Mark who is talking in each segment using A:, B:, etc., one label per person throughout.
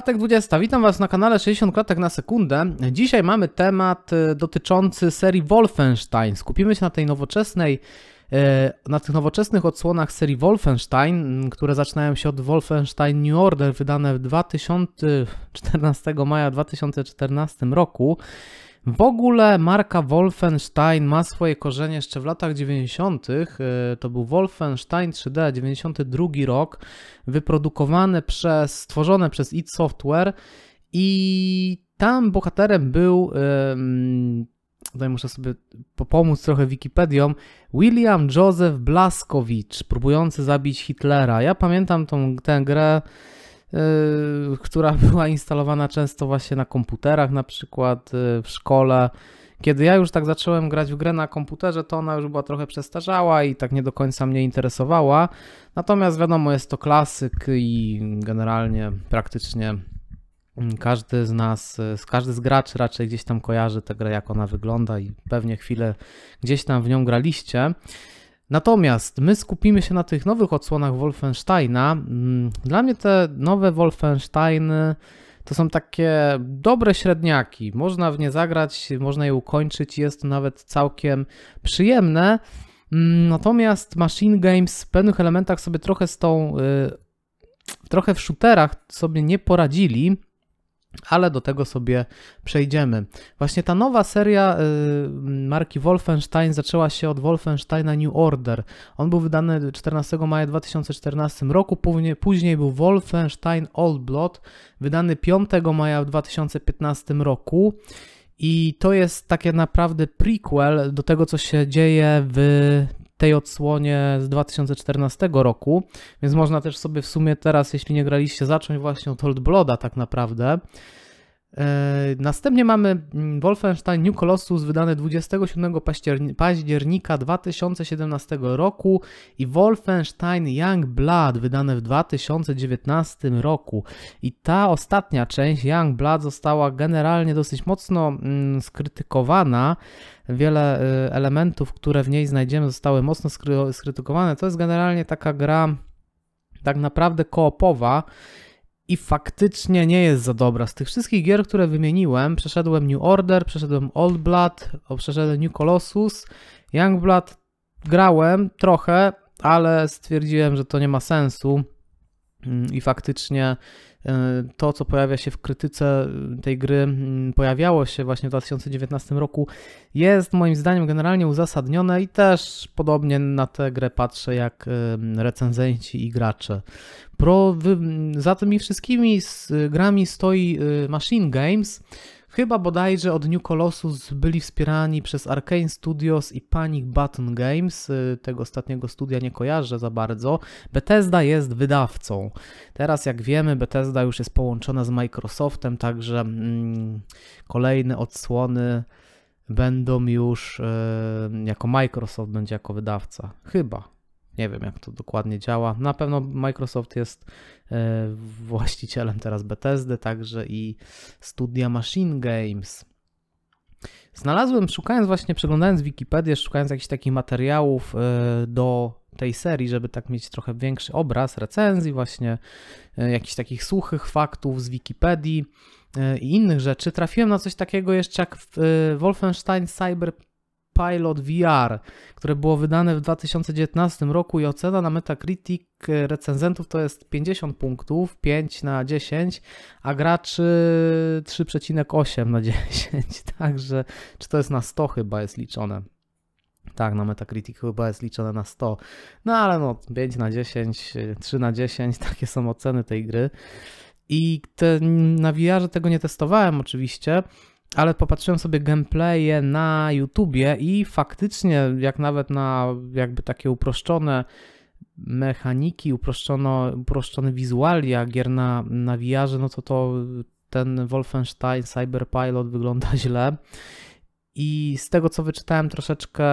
A: Klatek 20. Witam Was na kanale 60 klatek na sekundę. Dzisiaj mamy temat e, dotyczący serii Wolfenstein. Skupimy się na tej nowoczesnej, e, na tych nowoczesnych odsłonach serii Wolfenstein, które zaczynają się od Wolfenstein New Order, wydane w 2014 maja 2014 roku. W ogóle marka Wolfenstein ma swoje korzenie jeszcze w latach 90. E, to był Wolfenstein 3D 92 rok, wyprodukowany przez, stworzone przez id Software i tam bohaterem był, tutaj muszę sobie pomóc trochę Wikipedią, William Joseph Blaskowicz, próbujący zabić Hitlera. Ja pamiętam tą, tę grę która była instalowana często właśnie na komputerach, na przykład yy, w szkole. Kiedy ja już tak zacząłem grać w grę na komputerze, to ona już była trochę przestarzała i tak nie do końca mnie interesowała. Natomiast wiadomo, jest to klasyk i generalnie praktycznie mm, każdy z nas, yy, każdy z graczy raczej gdzieś tam kojarzy tę grę, jak ona wygląda i pewnie chwilę gdzieś tam w nią graliście. Natomiast my skupimy się na tych nowych odsłonach Wolfensteina. Mm, dla mnie te nowe Wolfensteiny to są takie dobre średniaki. Można w nie zagrać, można je ukończyć, jest to nawet całkiem przyjemne. Mm, natomiast Machine Games w pewnych elementach sobie trochę z tą, y, trochę w shooterach sobie nie poradzili ale do tego sobie przejdziemy. Właśnie ta nowa seria y, marki Wolfenstein zaczęła się od Wolfensteina New Order. On był wydany 14 maja 2014 roku, później, był Wolfenstein Old Blood, wydany 5 maja 2015 roku. I to jest takie naprawdę prequel do tego, co się dzieje w tej odsłonie z 2014 roku, więc można też sobie w sumie teraz, jeśli nie graliście, zacząć właśnie od Old Blooda tak naprawdę. E, następnie mamy mm, Wolfenstein New Colossus wydany 27 października 2017 roku i Wolfenstein Young Blood wydane w 2019 roku. I ta ostatnia część, Young Blood, została generalnie dosyć mocno mm, skrytykowana. Wiele y, elementów, które w niej znajdziemy, zostały mocno skrytykowane. To jest generalnie taka gra tak naprawdę koopowa i faktycznie nie jest za dobra. Z tych wszystkich gier, które wymieniłem, przeszedłem New Order, przeszedłem Old Blood, przeszedłem New Colossus, Young Blood grałem trochę, ale stwierdziłem, że to nie ma sensu i faktycznie E, to, co pojawia się w krytyce tej gry, mm, pojawiało się właśnie w 2019 roku, jest moim zdaniem generalnie uzasadnione i też podobnie na tę grę patrzę jak recenzenci i gracze. Pro, za tymi wszystkimi grami stoi Machine Games, Chyba bodajże od New Colossus byli wspierani przez Arkane Studios i Panic Button Games. Y, tego ostatniego studia nie kojarzę za bardzo. Bethesda jest wydawcą. Teraz, jak wiemy, Bethesda już jest połączona z Microsoftem, także mm, kolejne odsłony będą już y, jako Microsoft będzie jako wydawca. Chyba. Nie wiem, jak to dokładnie działa. Na pewno Microsoft jest e, właścicielem teraz Bethesdy, także i studia Machine Games. Znalazłem, szukając właśnie, przeglądając Wikipedię, szukając jakichś takich materiałów e, do tej serii, żeby tak mieć trochę większy obraz recenzji, właśnie e, jakichś takich suchych faktów z Wikipedii i innych rzeczy. Trafiłem na coś takiego jeszcze jak Wolfenstein Cyber Pilot VR, które było wydane w 2019 roku i ocena na Metacritic recenzentów to jest 50 punktów, 5 na 10, a graczy 3,8 na 10. Także, czy to jest na 100 chyba jest liczone. Tak, na Metacritic chyba jest liczone na 100. No ale no, 5 na 10, 3 na 10, takie są oceny tej gry. I te, na VR tego nie testowałem oczywiście, ale popatrzyłem sobie gameplaye na YouTubie i faktycznie, jak nawet na jakby takie uproszczone mechaniki, uproszczono, uproszczone wizualia gier na, na VR, no to to ten Wolfenstein Cyberpilot wygląda źle. I z tego, co wyczytałem troszeczkę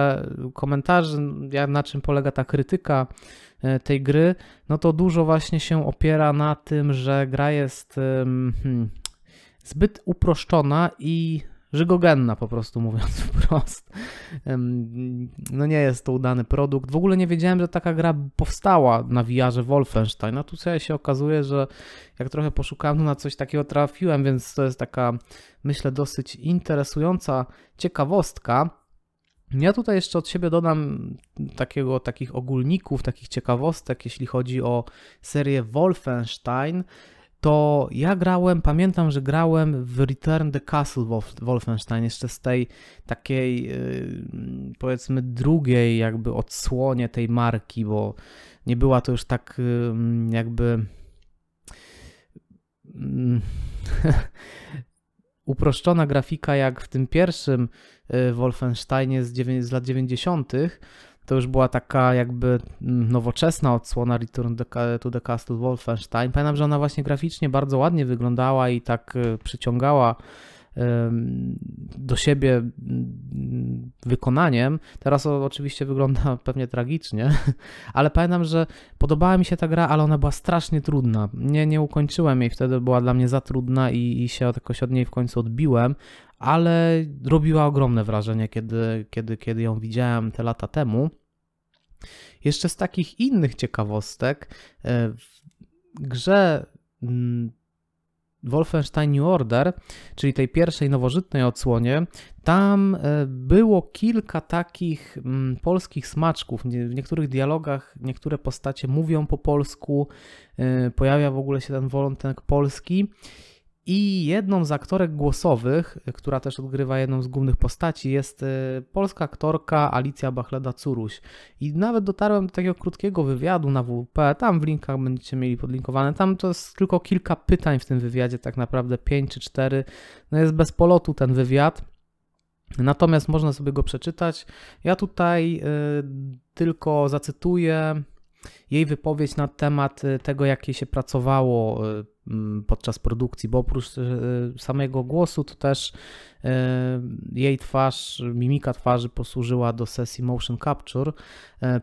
A: komentarzy, na czym polega ta krytyka e, tej gry, no to dużo właśnie się opiera na tym, że gra jest hmm, zbyt uproszczona i żygogenna po prostu mówiąc wprost. No nie jest to udany produkt. W ogóle nie wiedziałem, że taka gra powstała na VR Wolfenstein. A tu sobie się okazuje, że jak trochę poszukałem, to na coś takiego trafiłem, więc to jest taka, myślę, dosyć interesująca ciekawostka. Ja tutaj jeszcze od siebie dodam takiego, takich ogólników, takich ciekawostek, jeśli chodzi o serię Wolfenstein to ja grałem, pamiętam, że grałem w Return the Castle Wolfenstein, jeszcze z tej takiej, y, powiedzmy, drugiej jakby odsłonie tej marki, bo nie była to już tak y, jakby mm, uproszczona grafika jak w tym pierwszym y, Wolfensteinie z, z lat 90., to już była taka jakby mm, nowoczesna odsłona Return to the Castle Wolfenstein. Pamiętam, że ona właśnie graficznie bardzo ładnie wyglądała i tak y, przyciągała do siebie wykonaniem. Teraz oczywiście wygląda pewnie tragicznie, ale pamiętam, że podobała mi się ta gra, ale ona była strasznie trudna. Nie, nie ukończyłem jej wtedy, była dla mnie za trudna i, i się jakoś od niej w końcu odbiłem, ale robiła ogromne wrażenie, kiedy, kiedy, kiedy ją widziałem te lata temu. Jeszcze z takich innych ciekawostek, e, w grze Wolfenstein New Order, czyli tej pierwszej nowożytnej odsłonie, tam e, było kilka takich mm, polskich smaczków. W niektórych dialogach niektóre postacie mówią po polsku, e, pojawia w ogóle się ten wolontęg polski. I jedną z aktorek głosowych, która też odgrywa jedną z głównych postaci, jest e, polska aktorka Alicja Bachleda-Curuś. I nawet dotarłem do takiego krótkiego wywiadu na WP, tam w linkach będziecie mieli podlinkowane. Tam to jest tylko kilka pytań w tym wywiadzie, tak naprawdę 5 czy 4. No jest bez polotu ten wywiad. Natomiast można sobie go przeczytać. Ja tutaj y, tylko zacytuję jej wypowiedź na temat y, tego, jak jej się pracowało y, podczas produkcji, bo oprócz y, samego głosu, to też jej twarz, mimika twarzy posłużyła do sesji motion capture.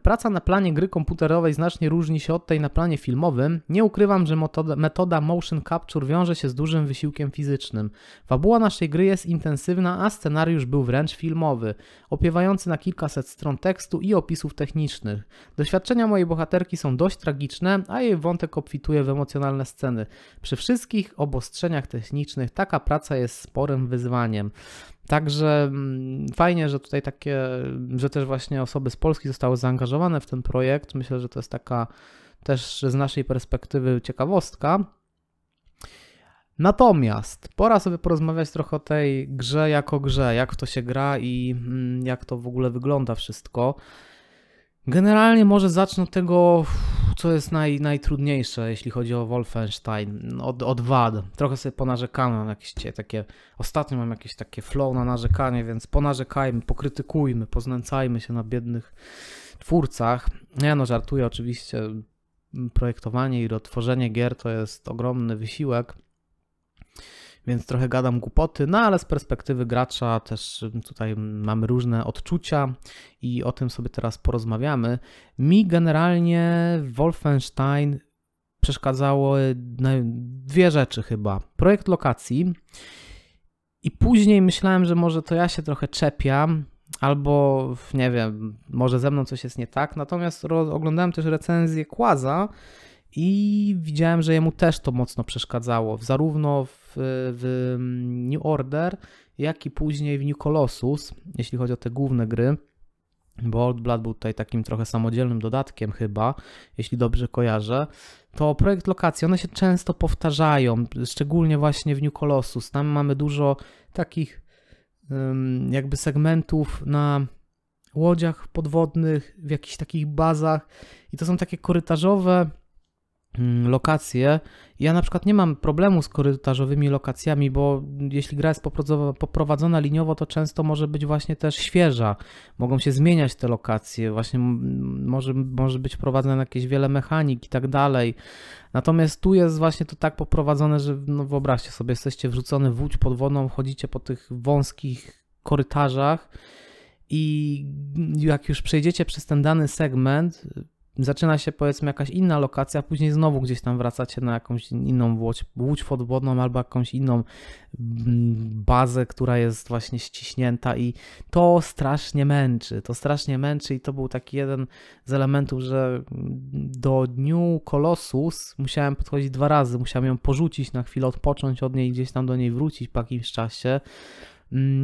A: Praca na planie gry komputerowej znacznie różni się od tej na planie filmowym. Nie ukrywam, że metoda motion capture wiąże się z dużym wysiłkiem fizycznym. Fabuła naszej gry jest intensywna, a scenariusz był wręcz filmowy, opiewający na kilkaset stron tekstu i opisów technicznych. Doświadczenia mojej bohaterki są dość tragiczne, a jej wątek obfituje w emocjonalne sceny. Przy wszystkich obostrzeniach technicznych taka praca jest sporym wyzwaniem. Także mm, fajnie, że tutaj takie, że też właśnie osoby z Polski zostały zaangażowane w ten projekt. Myślę, że to jest taka też z naszej perspektywy ciekawostka. Natomiast pora sobie porozmawiać trochę o tej grze jako grze, jak to się gra i mm, jak to w ogóle wygląda wszystko. Generalnie może zacznę od tego, co jest naj, najtrudniejsze, jeśli chodzi o Wolfenstein, od, od wad. Trochę sobie ponarzekamy, mam jakieś takie, ostatnio mam jakieś takie flow na narzekanie, więc ponarzekajmy, pokrytykujmy, poznęcajmy się na biednych twórcach. Nie no, żartuję oczywiście, projektowanie i odtworzenie gier to jest ogromny wysiłek, więc trochę gadam głupoty, no ale z perspektywy gracza też tutaj mamy różne odczucia i o tym sobie teraz porozmawiamy. Mi generalnie Wolfenstein przeszkadzało dwie rzeczy chyba. Projekt lokacji i później myślałem, że może to ja się trochę czepiam, albo nie wiem, może ze mną coś jest nie tak. Natomiast oglądałem też recenzję Kłaza i widziałem, że jemu też to mocno przeszkadzało, zarówno w, w New Order, jak i później w New Colossus, jeśli chodzi o te główne gry. Bo Old Blood był tutaj takim trochę samodzielnym dodatkiem chyba, jeśli dobrze kojarzę, to projekt lokacji, one się często powtarzają, szczególnie właśnie w New Colossus. Tam mamy dużo takich jakby segmentów na łodziach podwodnych, w jakichś takich bazach i to są takie korytarzowe lokacje. Ja na przykład nie mam problemu z korytarzowymi lokacjami, bo jeśli gra jest poprowadzona liniowo, to często może być właśnie też świeża. Mogą się zmieniać te lokacje, właśnie może, może być wprowadzone jakieś wiele mechanik i tak dalej. Natomiast tu jest właśnie to tak poprowadzone, że no wyobraźcie sobie, jesteście wrzucony w łódź pod wodą, chodzicie po tych wąskich korytarzach i jak już przejdziecie przez ten dany segment, zaczyna się powiedzmy jakaś inna lokacja, później znowu gdzieś tam wracacie na jakąś inną łódź, łódź podwodną albo jakąś inną bazę, która jest właśnie ściśnięta i to strasznie męczy, to strasznie męczy i to był taki jeden z elementów, że do Dniu Colossus musiałem podchodzić dwa razy, musiałem ją porzucić na chwilę, odpocząć od niej, gdzieś tam do niej wrócić po jakimś czasie,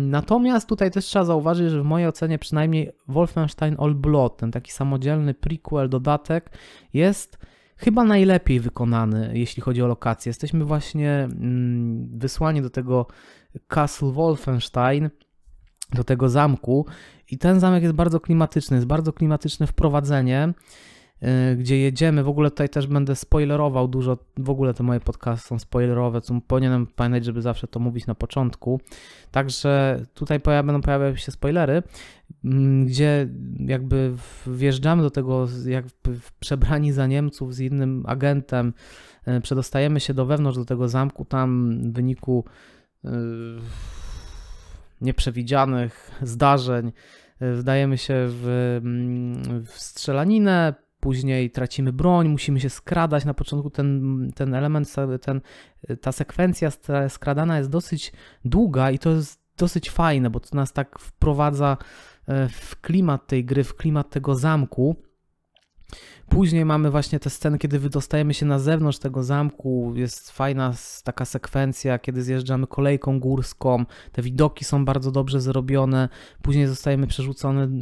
A: natomiast tutaj też trzeba zauważyć, że w mojej ocenie przynajmniej Wolfenstein All Blood, ten taki samodzielny prequel, dodatek, jest chyba najlepiej wykonany, jeśli chodzi o lokacje. Jesteśmy właśnie mm, wysłani do tego Castle Wolfenstein, do tego zamku i ten zamek jest bardzo klimatyczny, jest bardzo klimatyczne wprowadzenie. Y, gdzie jedziemy. W ogóle tutaj też będę spoilerował dużo, w ogóle te moje podcasty są spoilerowe, co powinienem pamiętać, żeby zawsze to mówić na początku. Także tutaj będą pojawiały się spoilery, mm, gdzie jakby wjeżdżamy do tego, jakby przebrani za Niemców z innym agentem, y, przedostajemy się do wewnątrz do tego zamku, tam w wyniku y, nieprzewidzianych zdarzeń wdajemy się w, mm, w strzelaninę, później tracimy broń, musimy się skradać. Na początku ten, ten element, ten, ta sekwencja skradana jest dosyć długa i to jest dosyć fajne, bo to nas tak wprowadza e, w klimat tej gry, w klimat tego zamku. Później mamy właśnie te sceny, kiedy wydostajemy się na zewnątrz tego zamku. Jest fajna taka sekwencja, kiedy zjeżdżamy kolejką górską. Te widoki są bardzo dobrze zrobione. Później zostajemy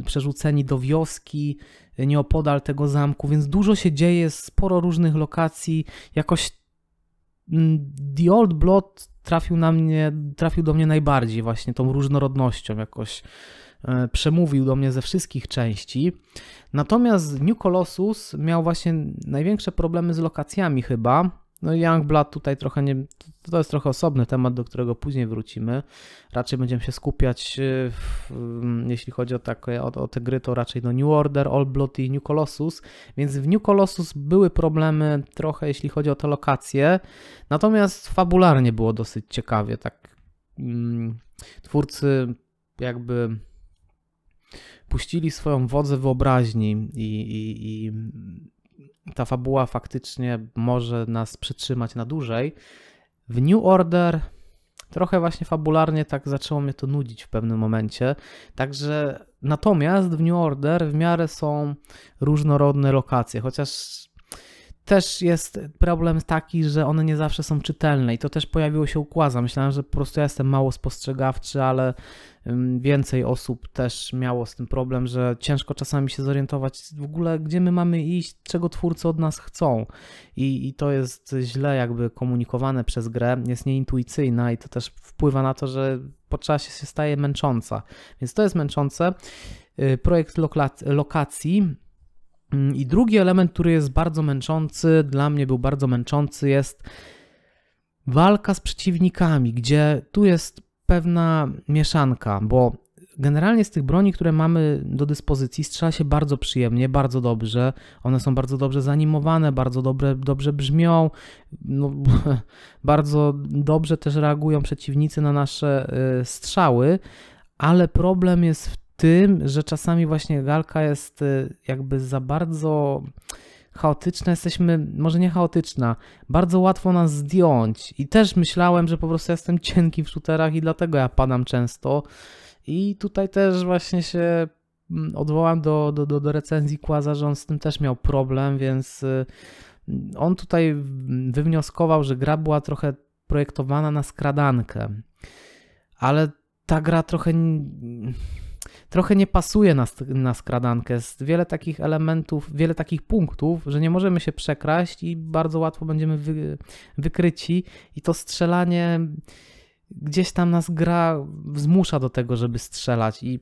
A: przerzuceni do wioski nieopodal tego zamku, więc dużo się dzieje, sporo różnych lokacji. Jakoś mm, The Old Blood trafił na mnie, trafił do mnie najbardziej właśnie tą różnorodnością jakoś przemówił do mnie ze wszystkich części. Natomiast New Colossus miał właśnie największe problemy z lokacjami chyba. No Youngblood tutaj trochę nie, to jest trochę osobny temat, do którego później wrócimy. Raczej będziemy się skupiać, e, w, jeśli chodzi o, takie, o, o, te gry, to raczej no New Order, All Blood i New Colossus, więc w New Colossus były problemy trochę, jeśli chodzi o te lokacje, natomiast fabularnie było dosyć ciekawie, tak mm, twórcy jakby puścili swoją wodzę wyobraźni i, i, i ta fabuła faktycznie może nas przytrzymać na dłużej. W New Order trochę właśnie fabularnie tak zaczęło mnie to nudzić w pewnym momencie. Także natomiast w New Order w miarę są różnorodne lokacje, chociaż też jest problem taki, że one nie zawsze są czytelne i to też pojawiło się u Kłaza. Myślałem, że po prostu ja jestem mało spostrzegawczy, ale więcej osób też miało z tym problem, że ciężko czasami się zorientować w ogóle, gdzie my mamy iść, czego twórcy od nas chcą. I, I to jest źle jakby komunikowane przez grę, jest nieintuicyjna i to też wpływa na to, że po czasie się staje męcząca. Więc to jest męczące. Y, projekt lokacji I drugi element, który jest bardzo męczący, dla mnie był bardzo męczący, jest walka z przeciwnikami, gdzie tu jest pewna mieszanka, bo generalnie z tych broni, które mamy do dyspozycji, strzela się bardzo przyjemnie, bardzo dobrze. One są bardzo dobrze zanimowane, bardzo dobre, dobrze brzmią, no, bardzo dobrze też reagują przeciwnicy na nasze y, strzały, ale problem jest w tym, że czasami właśnie galka jest y, jakby za bardzo chaotyczna, jesteśmy, może nie chaotyczna, bardzo łatwo nas zdjąć. I też myślałem, że po prostu jestem cienki w shooterach i dlatego ja padam często. I tutaj też właśnie się mm, odwołam do, do, do, do recenzji Kłaza, że on z tym też miał problem, więc y, on tutaj wywnioskował, że gra była trochę projektowana na skradankę. Ale ta gra trochę trochę nie pasuje na, na skradankę. Jest wiele takich elementów, wiele takich punktów, że nie możemy się przekraść i bardzo łatwo będziemy wy, wykryci i to strzelanie gdzieś tam nas gra zmusza do tego, żeby strzelać i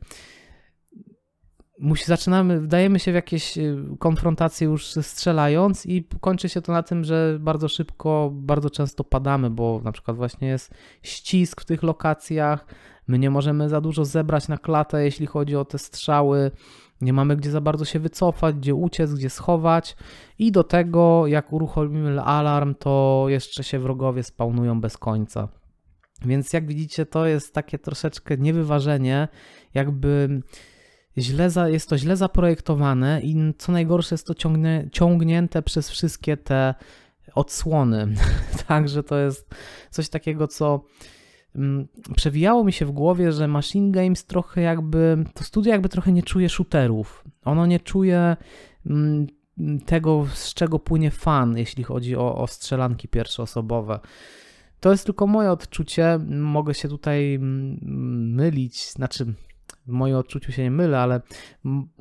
A: musi, zaczynamy, wdajemy się w jakieś y, konfrontacje już strzelając i kończy się to na tym, że bardzo szybko, bardzo często padamy, bo na przykład właśnie jest ścisk w tych lokacjach, My nie możemy za dużo zebrać na klatę, jeśli chodzi o te strzały. Nie mamy gdzie za bardzo się wycofać, gdzie uciec, gdzie schować. I do tego, jak uruchomimy alarm, to jeszcze się wrogowie spawnują bez końca. Więc jak widzicie, to jest takie troszeczkę niewyważenie, jakby źle za, jest to źle zaprojektowane i co najgorsze jest to ciągnie, ciągnięte przez wszystkie te odsłony. Także to jest coś takiego, co przewijało mi się w głowie, że Machine Games trochę jakby, to studio jakby trochę nie czuje shooterów. Ono nie czuje mm, tego, z czego płynie fan, jeśli chodzi o, o strzelanki pierwszoosobowe. To jest tylko moje odczucie. Mogę się tutaj mm, mylić, znaczy w moim odczuciu się nie mylę, ale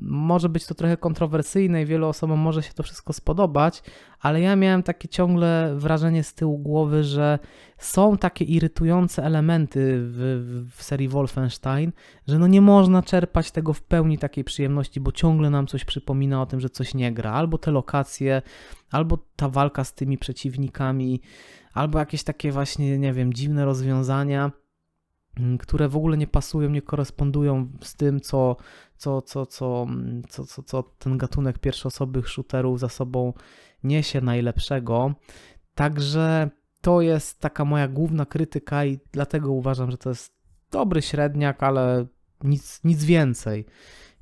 A: może być to trochę kontrowersyjne i wielu osobom może się to wszystko spodobać, ale ja miałem takie ciągle wrażenie z tyłu głowy, że są takie irytujące elementy w, w, serii Wolfenstein, że no nie można czerpać tego w pełni takiej przyjemności, bo ciągle nam coś przypomina o tym, że coś nie gra, albo te lokacje, albo ta walka z tymi przeciwnikami, albo jakieś takie właśnie, nie wiem, dziwne rozwiązania które w ogóle nie pasują, nie korespondują z tym, co, co, co, co, mm, co, co, co ten gatunek pierwszoosobowych shooterów za sobą niesie najlepszego. Także to jest taka moja główna krytyka i dlatego uważam, że to jest dobry średniak, ale nic, nic więcej.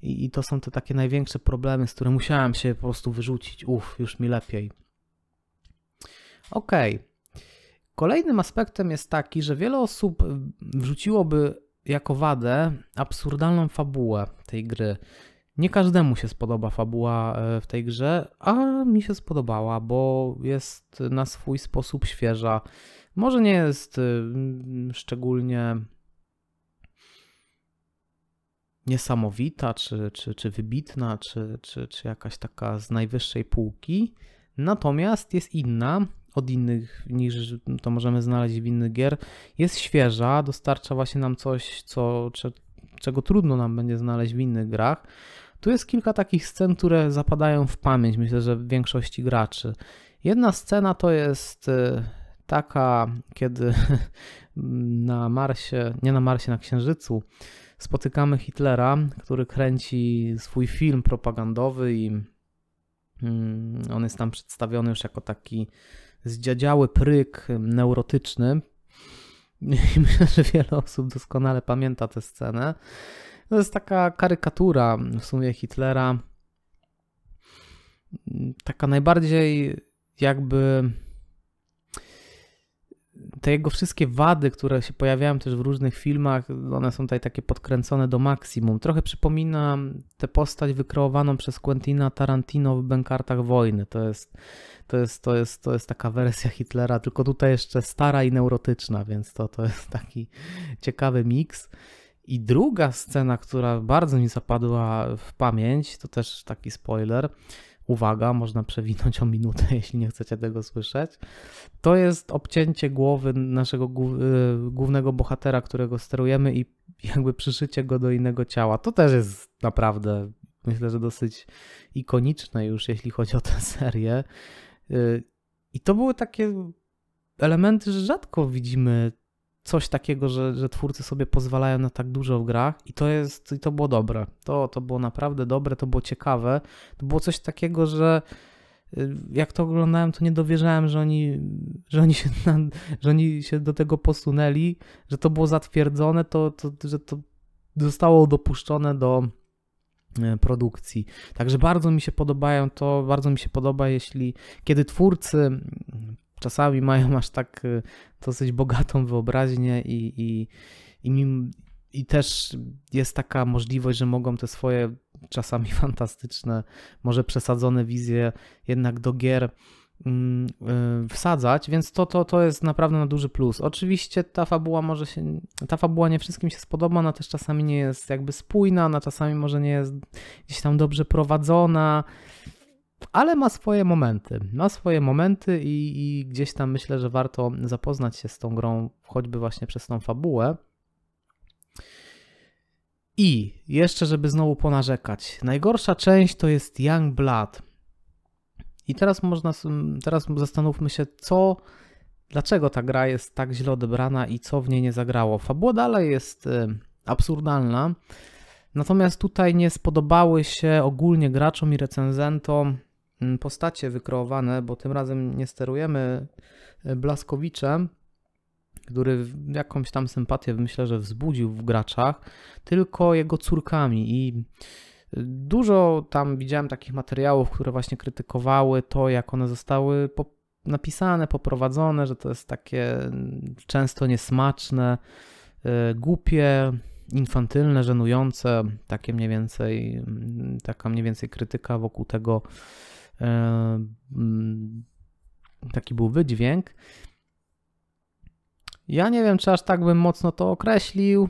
A: I, I to są te takie największe problemy, z którymi musiałem się po prostu wyrzucić. Uff, już mi lepiej. Okej. Okay. Kolejnym aspektem jest taki, że wiele osób wrzuciłoby jako wadę absurdalną fabułę tej gry. Nie każdemu się spodoba fabuła e, w tej grze, a mi się spodobała, bo jest na swój sposób świeża. Może nie jest y, szczególnie niesamowita, czy, czy, czy wybitna, czy, czy, czy jakaś taka z najwyższej półki, natomiast jest inna od innych niż to możemy znaleźć w innych gier, jest świeża, dostarcza właśnie nam coś, co, czego trudno nam będzie znaleźć w innych grach. Tu jest kilka takich scen, które zapadają w pamięć, myślę, że w większości graczy. Jedna scena to jest y, taka, kiedy na Marsie, nie na Marsie, na Księżycu, spotykamy Hitlera, który kręci swój film propagandowy i mm, on jest tam przedstawiony już jako taki zdziadziały pryk neurotyczny. I myślę, że wiele osób doskonale pamięta tę scenę. To jest taka karykatura w sumie Hitlera. Taka najbardziej jakby te jego wszystkie wady, które się pojawiają też w różnych filmach, one są tutaj takie podkręcone do maksimum. Trochę przypomina tę postać wykreowaną przez Quentina Tarantino w Bękartach Wojny. To jest, to jest, to jest, to jest taka wersja Hitlera, tylko tutaj jeszcze stara i neurotyczna, więc to, to jest taki ciekawy miks. I druga scena, która bardzo mi zapadła w pamięć, to też taki spoiler, uwaga, można przewinąć o minutę, jeśli nie chcecie tego słyszeć. To jest obcięcie głowy naszego y, głównego bohatera, którego sterujemy i jakby przyszycie go do innego ciała. To też jest naprawdę, myślę, że dosyć ikoniczne już, jeśli chodzi o tę serię. Y, I to były takie elementy, że rzadko widzimy coś takiego, że, że twórcy sobie pozwalają na tak dużo w grach i to jest, i to było dobre. To, to było naprawdę dobre, to było ciekawe. To było coś takiego, że y, jak to oglądałem, to nie dowierzałem, że oni, że oni, się, że oni się do tego posunęli, że to było zatwierdzone, to, to, że to zostało dopuszczone do y, produkcji. Także bardzo mi się podobają to, bardzo mi się podoba, jeśli kiedy twórcy czasami mają aż tak y, dosyć bogatą wyobraźnię i, i, i, i też jest taka możliwość, że mogą te swoje czasami fantastyczne, może przesadzone wizje jednak do gier mm, y, wsadzać, więc to, to, to jest naprawdę na duży plus. Oczywiście ta fabuła może się, ta fabuła nie wszystkim się spodoba, ona też czasami nie jest jakby spójna, ona czasami może nie jest gdzieś tam dobrze prowadzona, ale ma swoje momenty. Ma swoje momenty i, i, gdzieś tam myślę, że warto zapoznać się z tą grą, choćby właśnie przez tą fabułę. I jeszcze, żeby znowu ponarzekać, najgorsza część to jest Young Blood. I teraz można, teraz zastanówmy się, co, dlaczego ta gra jest tak źle odebrana i co w niej nie zagrało. Fabuła dalej jest y, absurdalna, natomiast tutaj nie spodobały się ogólnie graczom i recenzentom postacie wykreowane, bo tym razem nie sterujemy e, Blaskowiczem, który jakąś tam sympatię myślę, że wzbudził w graczach, tylko jego córkami. I Dużo tam widziałem takich materiałów, które właśnie krytykowały to, jak one zostały po napisane, poprowadzone, że to jest takie często niesmaczne, yy, głupie, infantylne, żenujące, takie mniej więcej, taka mniej więcej krytyka wokół tego, taki był wydźwięk. Ja nie wiem, czy aż tak bym mocno to określił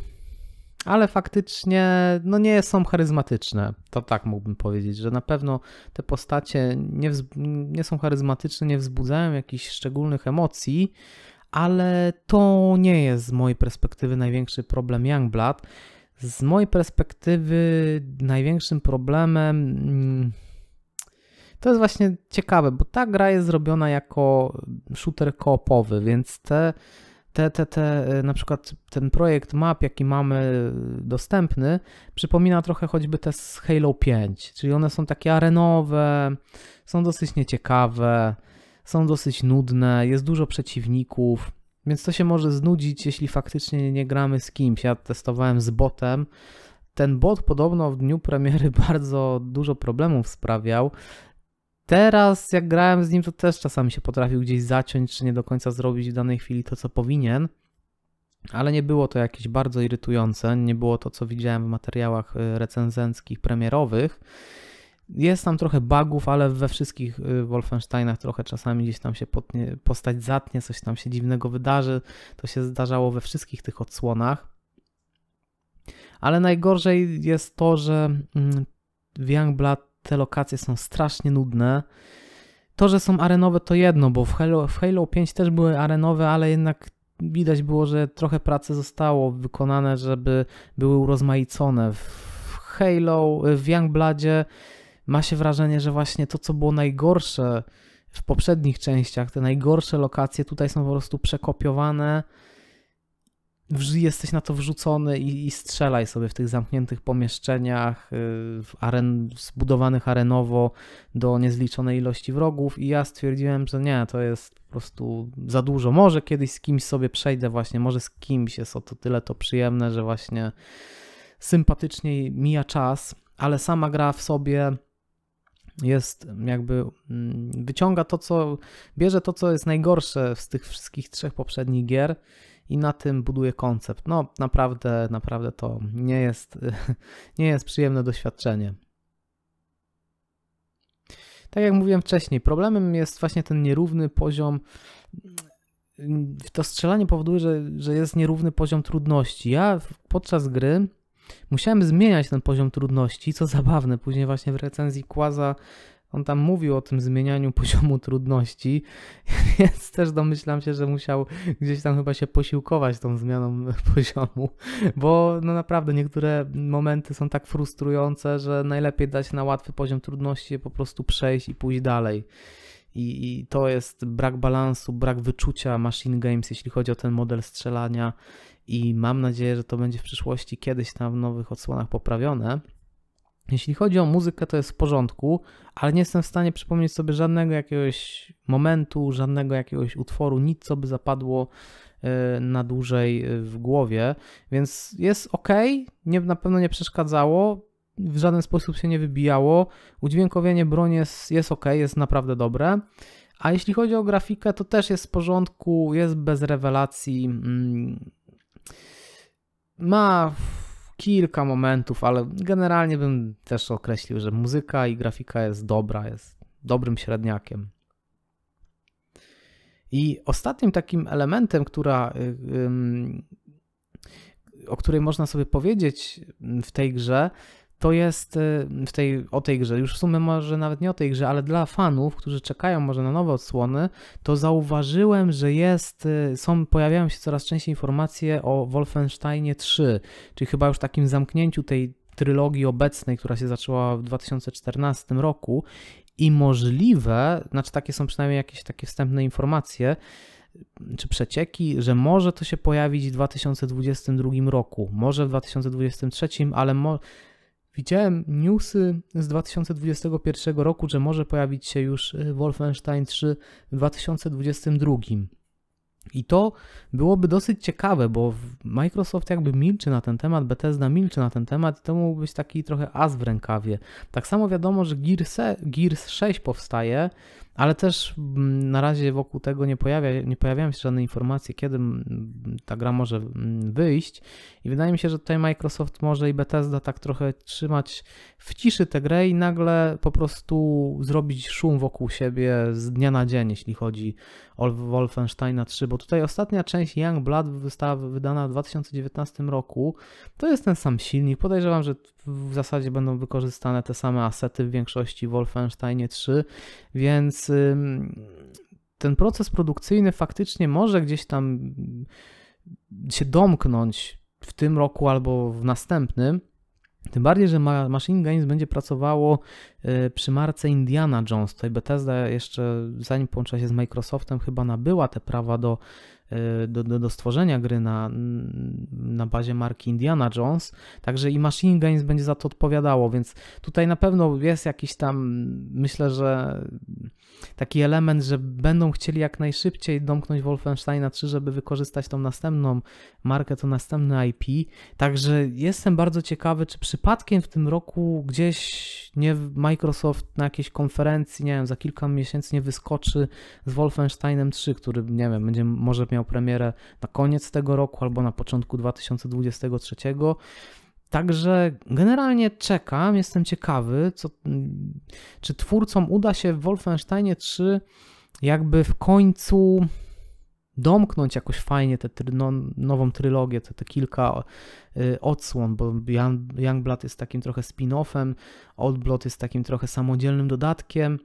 A: ale faktycznie no nie są charyzmatyczne. To tak mógłbym powiedzieć, że na pewno te postacie nie, nie są charyzmatyczne, nie wzbudzają jakichś szczególnych emocji, ale to nie jest z mojej perspektywy największy problem Youngblood. Z mojej perspektywy największym problemem mm, to jest właśnie ciekawe, bo ta gra jest zrobiona jako shooter koopowy, więc te te, te, te, na przykład ten projekt map, jaki mamy dostępny, przypomina trochę choćby te z Halo 5, czyli one są takie arenowe, są dosyć nieciekawe, są dosyć nudne, jest dużo przeciwników, więc to się może znudzić, jeśli faktycznie nie gramy z kimś. Ja testowałem z botem. Ten bot podobno w dniu premiery bardzo dużo problemów sprawiał. Teraz, jak grałem z nim, to też czasami się potrafił gdzieś zaciąć, czy nie do końca zrobić w danej chwili to, co powinien. Ale nie było to jakieś bardzo irytujące. Nie było to, co widziałem w materiałach y, recenzenckich, premierowych. Jest tam trochę bugów, ale we wszystkich y, Wolfensteinach trochę czasami gdzieś tam się postać zatnie, coś tam się dziwnego wydarzy. To się zdarzało we wszystkich tych odsłonach. Ale najgorzej jest to, że mm, w Youngblood te lokacje są strasznie nudne. To, że są arenowe to jedno, bo w Halo, w Halo 5 też były arenowe, ale jednak widać było, że trochę pracy zostało wykonane, żeby były urozmaicone. W Halo, w Youngbloodzie ma się wrażenie, że właśnie to, co było najgorsze w poprzednich częściach, te najgorsze lokacje tutaj są po prostu przekopiowane jesteś na to wrzucony i, i, strzelaj sobie w tych zamkniętych pomieszczeniach, y, aren, zbudowanych arenowo do niezliczonej ilości wrogów i ja stwierdziłem, że nie, to jest po prostu za dużo. Może kiedyś z kimś sobie przejdę właśnie, może z kimś jest o to tyle to przyjemne, że właśnie sympatycznie mija czas, ale sama gra w sobie jest jakby mm, wyciąga to, co bierze to, co jest najgorsze z tych wszystkich trzech poprzednich gier i na tym buduje koncept. No naprawdę, naprawdę to nie jest, nie jest przyjemne doświadczenie. Tak jak mówiłem wcześniej, problemem jest właśnie ten nierówny poziom. To strzelanie powoduje, że, że jest nierówny poziom trudności. Ja podczas gry musiałem zmieniać ten poziom trudności, co zabawne. Później właśnie w recenzji Kłaza on tam mówił o tym zmienianiu poziomu trudności, więc też domyślam się, że musiał gdzieś tam chyba się posiłkować tą zmianą poziomu, bo no naprawdę niektóre momenty są tak frustrujące, że najlepiej dać na łatwy poziom trudności, po prostu przejść i pójść dalej. I, I, to jest brak balansu, brak wyczucia Machine Games, jeśli chodzi o ten model strzelania. I mam nadzieję, że to będzie w przyszłości kiedyś tam w nowych odsłonach poprawione. Jeśli chodzi o muzykę, to jest w porządku, ale nie jestem w stanie przypomnieć sobie żadnego jakiegoś momentu, żadnego jakiegoś utworu, nic co by zapadło e, na dłużej e, w głowie, więc jest ok, nie, na pewno nie przeszkadzało, w żaden sposób się nie wybijało. Udźwiękowienie broni jest, jest ok, jest naprawdę dobre. A jeśli chodzi o grafikę, to też jest w porządku, jest bez rewelacji. Mm, ma kilka momentów, ale generalnie bym też określił, że muzyka i grafika jest dobra, jest dobrym średniakiem. I ostatnim takim elementem, która, o której można sobie powiedzieć w tej grze, to jest y, w tej, o tej grze, już w sumie może nawet nie o tej grze, ale dla fanów, którzy czekają może na nowe odsłony, to zauważyłem, że jest, y, są, pojawiają się coraz częściej informacje o Wolfensteinie 3, czyli chyba już takim zamknięciu tej trylogii obecnej, która się zaczęła w 2014 roku. I możliwe, znaczy takie są przynajmniej jakieś takie wstępne informacje, czy przecieki, że może to się pojawić w 2022 roku, może w 2023, ale mo Widziałem newsy z 2021 roku, że może pojawić się już y, Wolfenstein 3 w 2022. I to byłoby dosyć ciekawe, bo Microsoft jakby milczy na ten temat, Bethesda milczy na ten temat i to mógł być taki trochę as w rękawie. Tak samo wiadomo, że Gears, Gears 6 powstaje, ale też mm, na razie wokół tego nie, pojawia, nie pojawiają się żadne informacje, kiedy ta gra może wyjść. I wydaje mi się, że tutaj Microsoft może i Bethesda tak trochę trzymać w ciszy tę grę i nagle po prostu zrobić szum wokół siebie z dnia na dzień, jeśli chodzi o Wolfensteina 3, bo tutaj ostatnia część Young Blood została wydana w 2019 roku. To jest ten sam silnik. Podejrzewam, że w zasadzie będą wykorzystane te same asety w większości w Wolfensteinie 3, więc ten proces produkcyjny faktycznie może gdzieś tam się domknąć w tym roku albo w następnym. Tym bardziej, że Machine Games będzie pracowało y, przy marce Indiana Jones. Tutaj Bethesda jeszcze, zanim połączyła się z Microsoftem, chyba nabyła te prawa do Y, do, do, do stworzenia gry na, na bazie marki Indiana Jones, także i Machine Games będzie za to odpowiadało, więc tutaj na pewno jest jakiś tam, myślę, że taki element, że będą chcieli jak najszybciej domknąć Wolfensteina 3, żeby wykorzystać tą następną markę, to następne IP, także jestem bardzo ciekawy, czy przypadkiem w tym roku gdzieś nie Microsoft na jakiejś konferencji, nie wiem, za kilka miesięcy nie wyskoczy z Wolfensteinem 3, który, nie wiem, będzie może miał premierę na koniec tego roku albo na początku 2023. Także generalnie czekam, jestem ciekawy, co, czy twórcom uda się w Wolfensteinie 3 jakby w końcu domknąć jakoś fajnie tę no, nową trylogię, te, te kilka y, odsłon, bo Young, Youngblood jest takim trochę spin-offem, Oldblood jest takim trochę samodzielnym dodatkiem.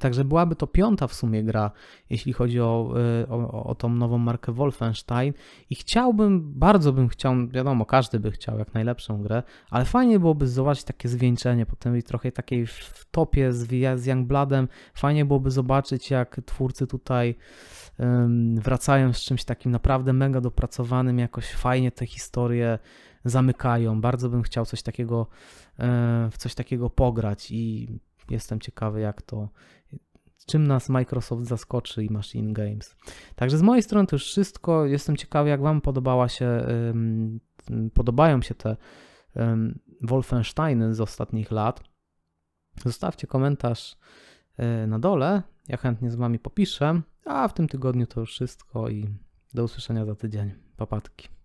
A: Także byłaby to piąta w sumie gra, jeśli chodzi o, y, o, o tą nową markę Wolfenstein. I chciałbym, bardzo bym chciał, wiadomo, każdy by chciał jak najlepszą grę, ale fajnie byłoby zobaczyć takie zwieńczenie, potem trochę takiej w topie z, z Youngbloodem. Fajnie byłoby zobaczyć, jak twórcy tutaj um, wracają z czymś takim naprawdę mega dopracowanym, jakoś fajnie te historie zamykają. Bardzo bym chciał coś takiego, e, w coś takiego pograć i jestem ciekawy, jak to, czym nas Microsoft zaskoczy i Machine Games. Także z mojej strony to już wszystko. Jestem ciekawy, jak Wam podobała się, podobają się te Wolfensteiny z ostatnich lat. Zostawcie komentarz e, na dole. Ja chętnie z Wami popiszę. A w tym tygodniu to już wszystko i do usłyszenia za tydzień. Papatki.